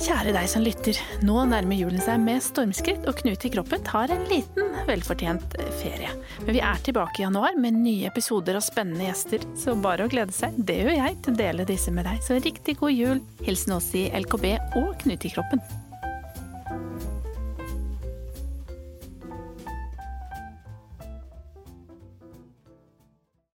Kjære deg som lytter, nå nærmer julen seg med stormskritt, og Knut i kroppen tar en liten, velfortjent eh, ferie. Men vi er tilbake i januar med nye episoder og spennende gjester, så bare å glede seg. Det gjør jeg til å dele disse med deg. Så riktig god jul. Hilsen oss i LKB og Knut i kroppen.